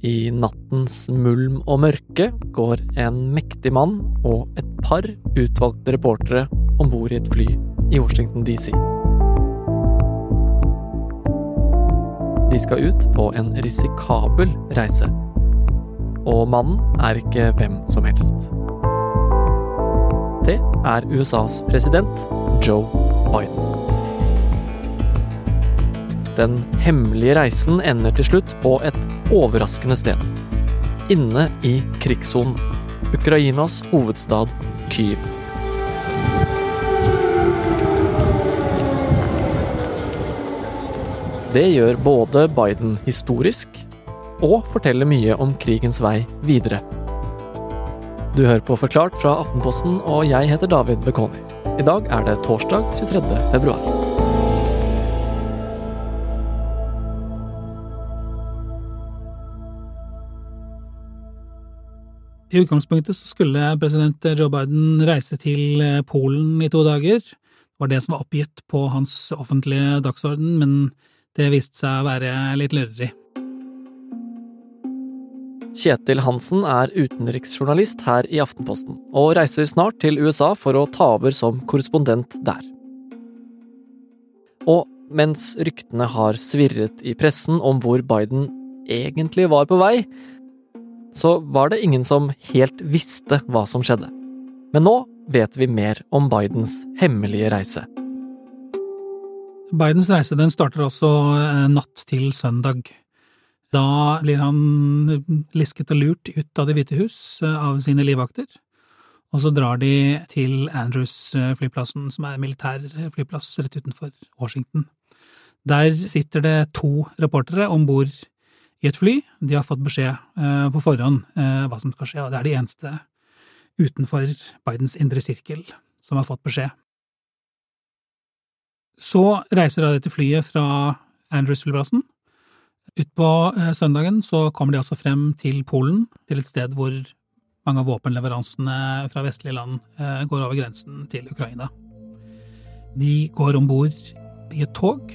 I nattens mulm og mørke går en mektig mann og et par utvalgte reportere om bord i et fly i Washington DC. De skal ut på en risikabel reise. Og mannen er ikke hvem som helst. Det er USAs president, Joe Biden. Den hemmelige reisen ender til slutt på et overraskende sted. Inne i krigssonen. Ukrainas hovedstad Kyiv. Det gjør både Biden historisk og forteller mye om krigens vei videre. Du hører på Forklart fra Aftenposten, og jeg heter David Bekoni. I dag er det torsdag 23. februar. I utgangspunktet så skulle president Joe Biden reise til eh, Polen i to dager. Det var det som var oppgitt på hans offentlige dagsorden, men det viste seg å være litt lureri. Kjetil Hansen er utenriksjournalist her i Aftenposten, og reiser snart til USA for å ta over som korrespondent der. Og mens ryktene har svirret i pressen om hvor Biden egentlig var på vei, så var det ingen som helt visste hva som skjedde. Men nå vet vi mer om Bidens hemmelige reise. Bidens reise den starter altså eh, natt til søndag. Da blir han lisket og lurt ut av Det hvite hus eh, av sine livvakter, og så drar de til Andrews-flyplassen, som er militær flyplass rett utenfor Washington. Der sitter det to reportere om bord i et fly. De har fått beskjed eh, på forhånd eh, hva som skal skje, og det er de eneste utenfor Bidens indre sirkel som har fått beskjed. Så reiser da dette flyet fra Andrews-flyplassen. Utpå eh, søndagen så kommer de altså frem til Polen, til et sted hvor mange av våpenleveransene fra vestlige land går over grensen til Ukraina. De går om bord i et tog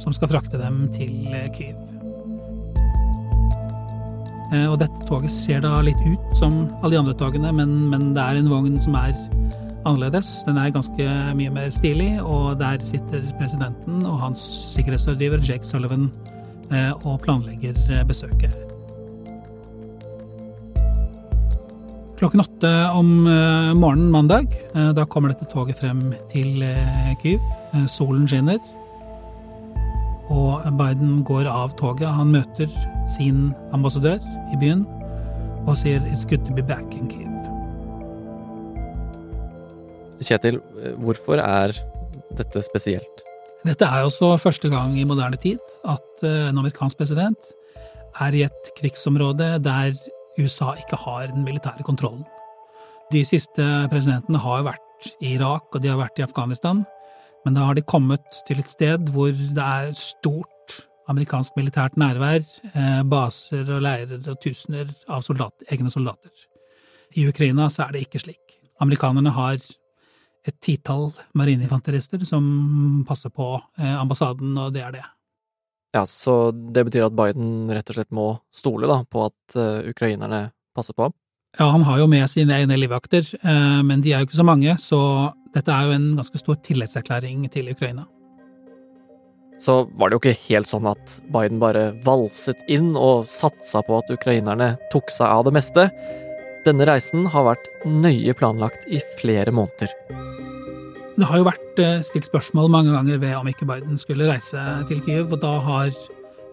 som skal frakte dem til eh, Kyiv. Eh, og dette toget ser da litt ut som alle de andre togene, men, men, det er en vogn som er annerledes. Den er ganske mye mer stilig, og der sitter presidenten og hans sikkerhetsrådgiver Jake Sullivan eh, og planlegger besøket. Klokken åtte om morgenen mandag, da kommer dette toget frem til Kyiv. Solen skinner og Biden går av toget. Han møter sin ambassadør i byen og sier 'It's good to be back in Kiev'. Kjetil, hvorfor er dette spesielt? Dette er også første gang i moderne tid at eh, en amerikansk president er i et krigsområde der USA ikke har den militære kontrollen. De siste presidentene har vært i Irak, og de har vært i Afghanistan. Men da har de kommet til et sted hvor det er stort amerikansk militært nærvær, eh, baser og leirer og tusener av soldater, egne soldater. I Ukraina så er det ikke slik. Amerikanerne har et titall marineinfanterister som passer på eh, ambassaden, og det er det. Ja, Så det betyr at Biden rett og slett må stole da, på at uh, ukrainerne passer på ham? Ja, han har jo med sine egne livvakter, men de er jo ikke så mange, så dette er jo en ganske stor tillitserklæring til Ukraina. Så var det jo ikke helt sånn at Biden bare valset inn og satsa på at ukrainerne tok seg av det meste. Denne reisen har vært nøye planlagt i flere måneder. Det har jo vært eh, stilt spørsmål mange ganger ved om ikke Biden skulle reise til Kyiv, og da har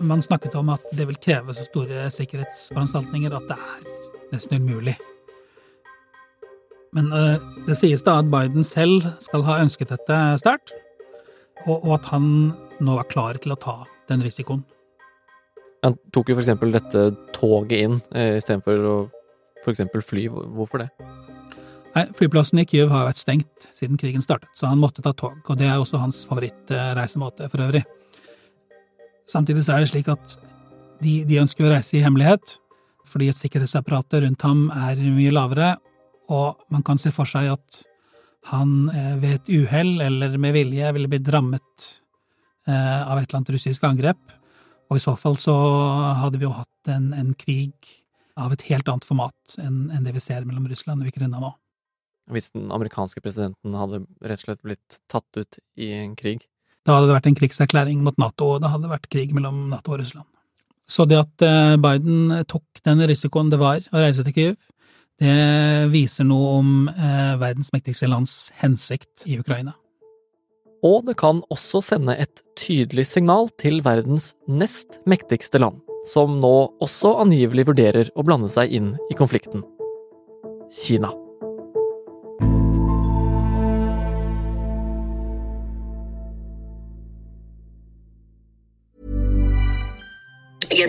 man snakket om at det vil kreve så store sikkerhetsforanstaltninger at det er nesten umulig. Men uh, det sies da at Biden selv skal ha ønsket dette sterkt, og, og, at han nå var klar til å ta den risikoen. Han tok jo eksempel dette toget inn eh, istedenfor å eksempel fly. Hvorfor det? Nei, Flyplassen i Kyiv har vært stengt siden krigen startet, så han måtte ta tog, og det er også hans favorittreisemåte for øvrig. Samtidig så er det slik at de, de ønsker å reise i hemmelighet, fordi et sikkerhetsapparatet rundt ham er mye lavere, og man kan se for seg at han eh, ved et uhell eller med vilje ville blitt rammet eh, av et eller annet russisk angrep, Og i så fall så hadde vi jo hatt en, en krig av et helt annet format enn, enn det vi ser mellom Russland og Ukraina nå. Hvis den amerikanske presidenten hadde rett og slett blitt tatt ut i en krig? Da hadde det vært en krigserklæring mot Nato, og det hadde vært krig mellom Nato og Russland. Så det at eh, Biden tok den risikoen det var å reise til Kyiv, det viser noe om eh, verdens mektigste lands hensikt i Ukraina. Og det kan også sende et tydelig signal til verdens nest mektigste land, som nå også angivelig vurderer å blande seg inn i konflikten Kina.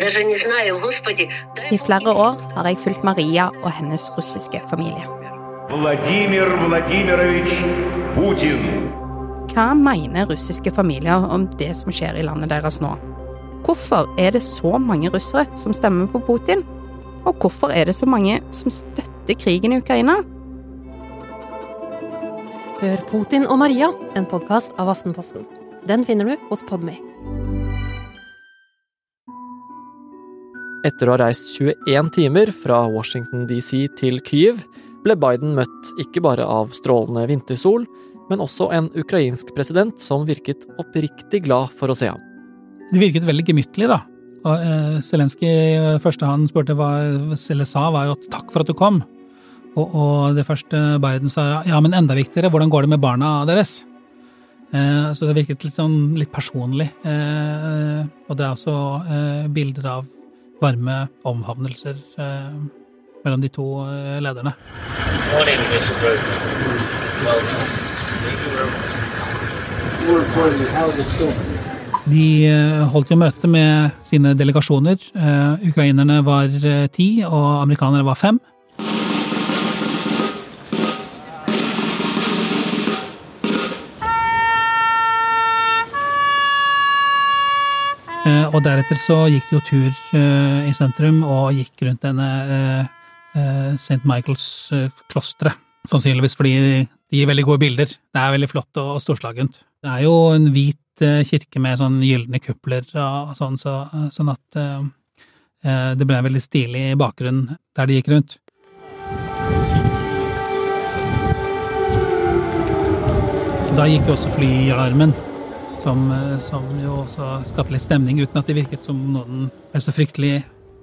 I flere år har jeg fulgt Maria og hennes russiske familie. Vladimir Vladimirovitsj Putin. Hva mener russiske familier om det som skjer i landet deres nå? Hvorfor er det så mange russere som stemmer på Putin? Og hvorfor er det så mange som støtter krigen i Ukraina? Hør Putin og Maria, en podkast av Aftenposten. Den finner du hos Podme. Etter å ha reist 21 timer fra Washington DC til Kyiv, ble Biden møtt ikke bare av strålende vintersol, men også en ukrainsk president som virket oppriktig glad for å se ham. Det virket veldig gemyttlig, da. Og eh, Zelenskyj første han spurte hva, eller sa, var jo 'takk for at du kom'. Og, og, det første Biden sa, ja, men enda viktigere, hvordan går det med barna deres? Eh, så det virket litt sånn litt personlig. Eh, og det er også eh, bilder av varme omhavnelser eh, mellom de to eh, lederne. De eh, holdt jo møte med sine delegasjoner. Eh, ukrainerne var ti, og amerikanerne var fem. Og deretter så gikk de jo tur i sentrum og gikk rundt denne St. Michaels-klosteret. Sannsynligvis fordi de gir veldig gode bilder. Det er veldig flott og storslagent. Det er jo en hvit kirke med sånn gylne kupler og sånn, så, sånn at det ble en veldig stilig bakgrunn der de gikk rundt. Da gikk også flyalarmen som, eh, som, jo også skaper litt stemning, uten at det virket som noen ble så fryktelig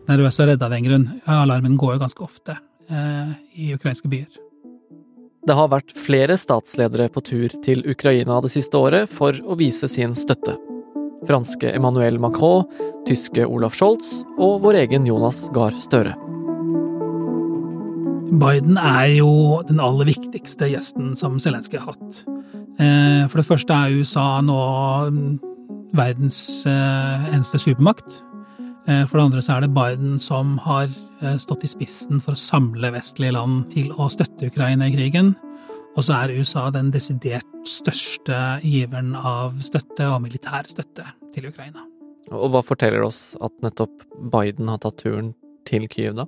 nervøse og redde av den grunn. Alarmen går jo ganske ofte eh, i ukrainske byer. Det har vært flere statsledere på tur til Ukraina det siste året for å vise sin støtte. Franske Emmanuel Macron, tyske Olaf Scholz og vår egen Jonas Gahr Støre. Biden er jo den aller viktigste gjesten som Zelenskyj har hatt. Eh, for det første er USA nå verdens eh, eneste supermakt. Eh, for det andre så er det Biden som har stått i spissen for å samle vestlige land til å støtte Ukraina i krigen. Og så er USA den desidert største giveren av støtte og militær støtte til Ukraina. Og hva forteller oss at nettopp Biden har tatt turen til Kyiv, da?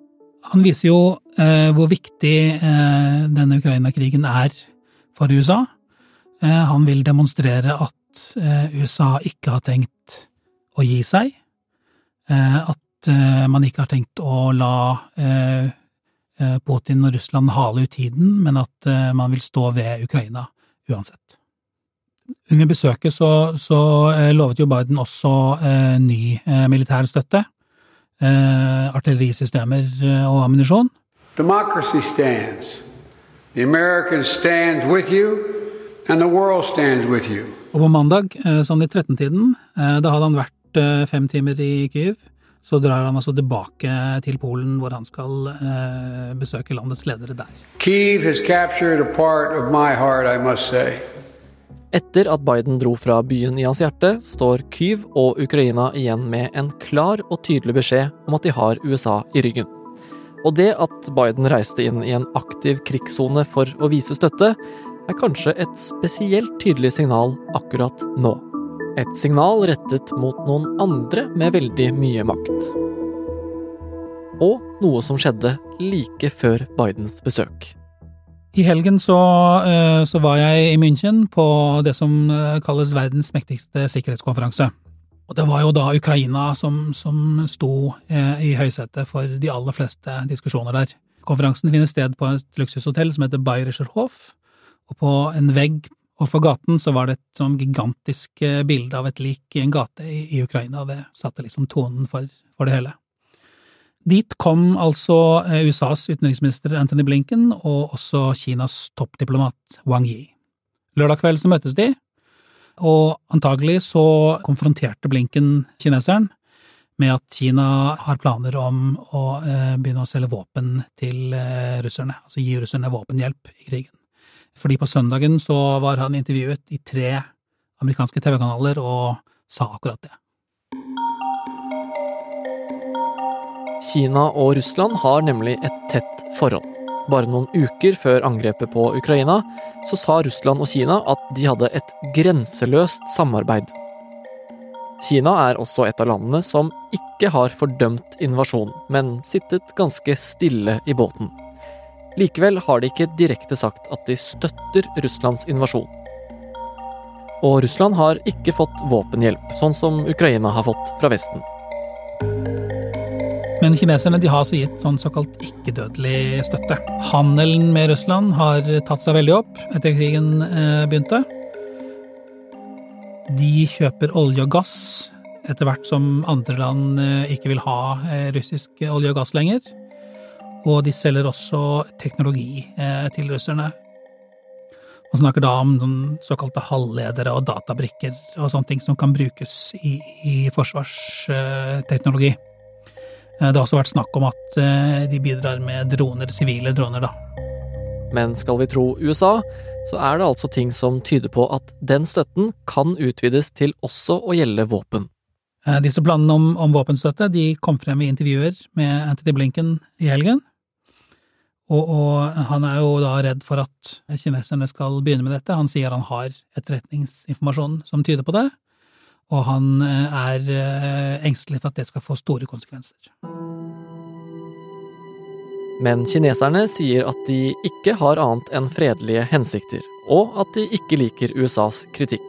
Han viser jo eh, hvor viktig eh, denne Ukraina-krigen er for USA. Eh, han vil demonstrere at eh, USA ikke har tenkt å gi seg, eh, at man ikke har tenkt å la Putin og Russland hale ut tiden, men at man vil stå ved Ukraina uansett. Under besøket så, så lovet jo Biden også ny militær støtte, artillerisystemer og ammunisjon. Democracy stands. The Americans stand with. And the world stands with you. Og på mandag, eh, sånn i 13-tiden, eh, da hadde han vært eh, fem timer i Kyiv. Så drar han altså tilbake til Polen, hvor han skal besøke landets ledere der. Kyiv has captured a part of my heart, I must say. Etter at Biden dro fra byen i hans hjerte, står Kyiv og Ukraina igjen med en klar og tydelig beskjed om at de har USA i ryggen. Og det at Biden reiste inn i en aktiv krigssone for å vise støtte, er kanskje et spesielt tydelig signal akkurat nå. Et signal rettet mot noen andre med veldig mye makt. Og noe som skjedde like før Bidens besøk. I helgen så, eh, så, var jeg i München på det som eh, kalles verdens mektigste sikkerhetskonferanse. Og det var jo da Ukraina som, som sto eh, i høysetet for de aller fleste diskusjoner der. Konferansen finner sted på et luksushotell som heter Bayerischer Hof, og på en vegg overfor gaten så var det et sånn gigantisk eh, bilde av et lik i en gate i, i Ukraina, det satte liksom tonen for, for det hele. Dit kom altså eh, USAs utenriksminister Anthony Blinken og også Kinas toppdiplomat Wang Yi. Lørdag kveld så møttes de, og antagelig så konfronterte Blinken kineseren med at Kina har planer om å eh, begynne å selge våpen til russerne, altså gi russerne våpenhjelp i krigen. Fordi på søndagen så var han intervjuet i tre amerikanske TV-kanaler og sa akkurat det. Kina og Russland har nemlig et tett forhold. Bare noen uker før angrepet på Ukraina så sa Russland og Kina at de hadde et grenseløst samarbeid. Kina er også et av landene som ikke har fordømt invasjonen, men sittet ganske stille i båten. Likevel har de ikke direkte sagt at de støtter Russlands invasjon. Og Russland har ikke fått våpenhjelp, sånn som Ukraina har fått fra Vesten. Men kineserne har altså gitt sånn såkalt ikke-dødelig støtte. Handelen med Russland har tatt seg veldig opp etter krigen eh, begynte. De kjøper olje og gass etter hvert som andre land eh, ikke vil ha eh, russisk olje og gass lenger. Og de selger også teknologi til russerne. Man snakker da om såkalte halvledere og databrikker og sånne ting som kan brukes i, i forsvarsteknologi. Det har også vært snakk om at de bidrar med droner, sivile droner, da. Men skal vi tro USA, så er det altså ting som tyder på at den støtten kan utvides til også å gjelde våpen. Disse planene om, om våpenstøtte de kom frem i intervjuer med Anthony Blinken i helgen. Og, og, han er jo da redd for at kineserne skal begynne med dette. Han sier han har etterretningsinformasjon som tyder på det, og han er engstelig for at det skal få store konsekvenser. Men kineserne sier at de ikke har annet enn fredelige hensikter, og at de ikke liker USAs kritikk.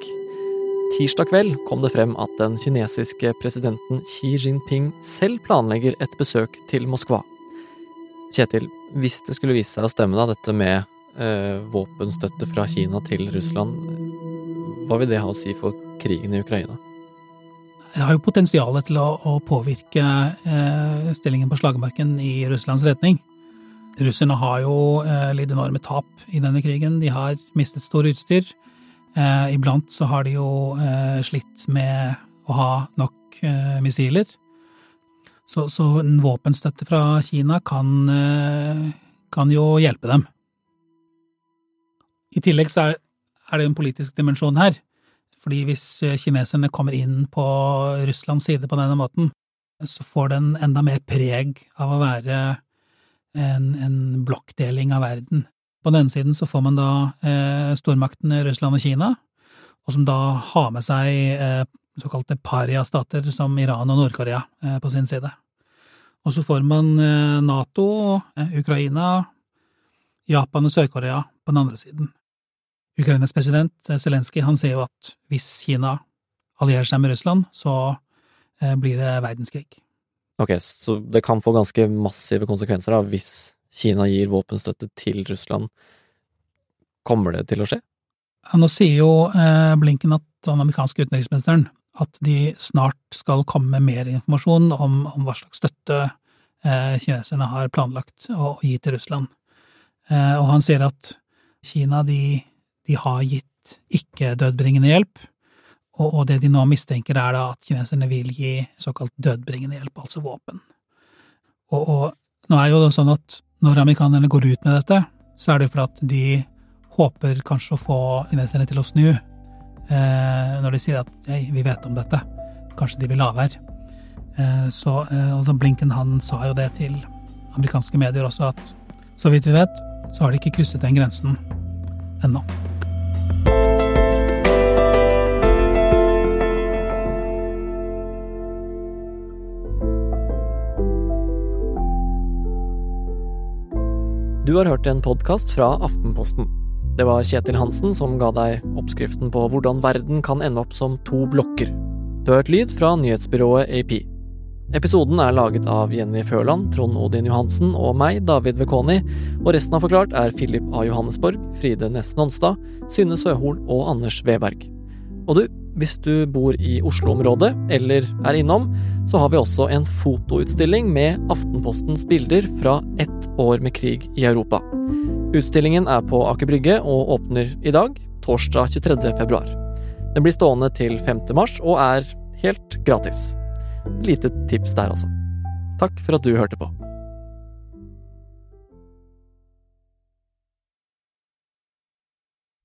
Tirsdag kveld kom det frem at den kinesiske presidenten Xi Jinping selv planlegger et besøk til Moskva. Kjetil, hvis det skulle vise seg å stemme, da, dette med eh, våpenstøtte fra Kina til Russland, hva vil det ha å si for krigen i Ukraina? Det har jo potensial til å, å påvirke eh, stillingen på slagmarken i Russlands retning. Russerne har jo eh, lidd enorme tap i denne krigen. De har mistet stor utstyr. Eh, iblant så har de jo eh, slitt med å ha nok eh, missiler. Så, så, en våpenstøtte fra Kina kan, eh, kan, jo hjelpe dem. I tillegg så er, er det en politisk dimensjon her. Fordi hvis eh, kineserne kommer inn på Russlands side på denne måten, så får den enda mer preg av å være en, en blokkdeling av verden. På den ene siden så får man da eh, stormaktene Russland og Kina, og som da har med seg eh, såkalte paria-stater som Iran og Nord-Korea eh, på sin side. Og så får man eh, Nato, eh, Ukraina, Japan og Sør-Korea på den andre siden. Ukrainas president Zelenskyj han sier jo at hvis Kina allierer seg med Russland, så blir det verdenskrig. Ok, så det kan få ganske massive konsekvenser da, hvis Kina gir våpenstøtte til Russland. Kommer det til å skje? Ja, nå sier jo eh, Blinken, at den amerikanske utenriksministeren, at de snart skal komme med mer informasjon om, om hva slags støtte eh, kineserne har planlagt å, gi til Russland. Eh, og han sier at Kina, de, de har gitt ikke-dødbringende hjelp, og, og, det de nå mistenker, er da at kineserne vil gi såkalt dødbringende hjelp, altså våpen. Og, og nå er jo det sånn at når amerikanerne går ut med dette, så er det for at de håper kanskje å få kineserne til å snu. Eh, når de sier at hei, vi vet om dette. Kanskje de vil la være. Eh, så eh, Blinken han sa jo det til amerikanske medier også, at så vidt vi vet, så har de ikke krysset den grensen ennå. Du har hørt en podkast fra Aftenposten. Det var Kjetil Hansen som ga deg oppskriften på hvordan verden kan ende opp som to blokker. Du har hørt lyd fra nyhetsbyrået AP. Episoden er laget av Jenny Føland, Trond Odin Johansen og meg, David Vekoni, og resten av Forklart er Philip A. Johannesborg, Fride Nesten Onstad, Synne Søhol og Anders Weberg. Og du, hvis du bor i Oslo-området, eller er innom, så har vi også en fotoutstilling med Aftenpostens bilder fra ett år med krig i Europa. Utstillingen er på Aker Brygge og åpner i dag, torsdag 23. februar. Den blir stående til 5. mars og er helt gratis. Lite tips der også. Takk for at du hørte på.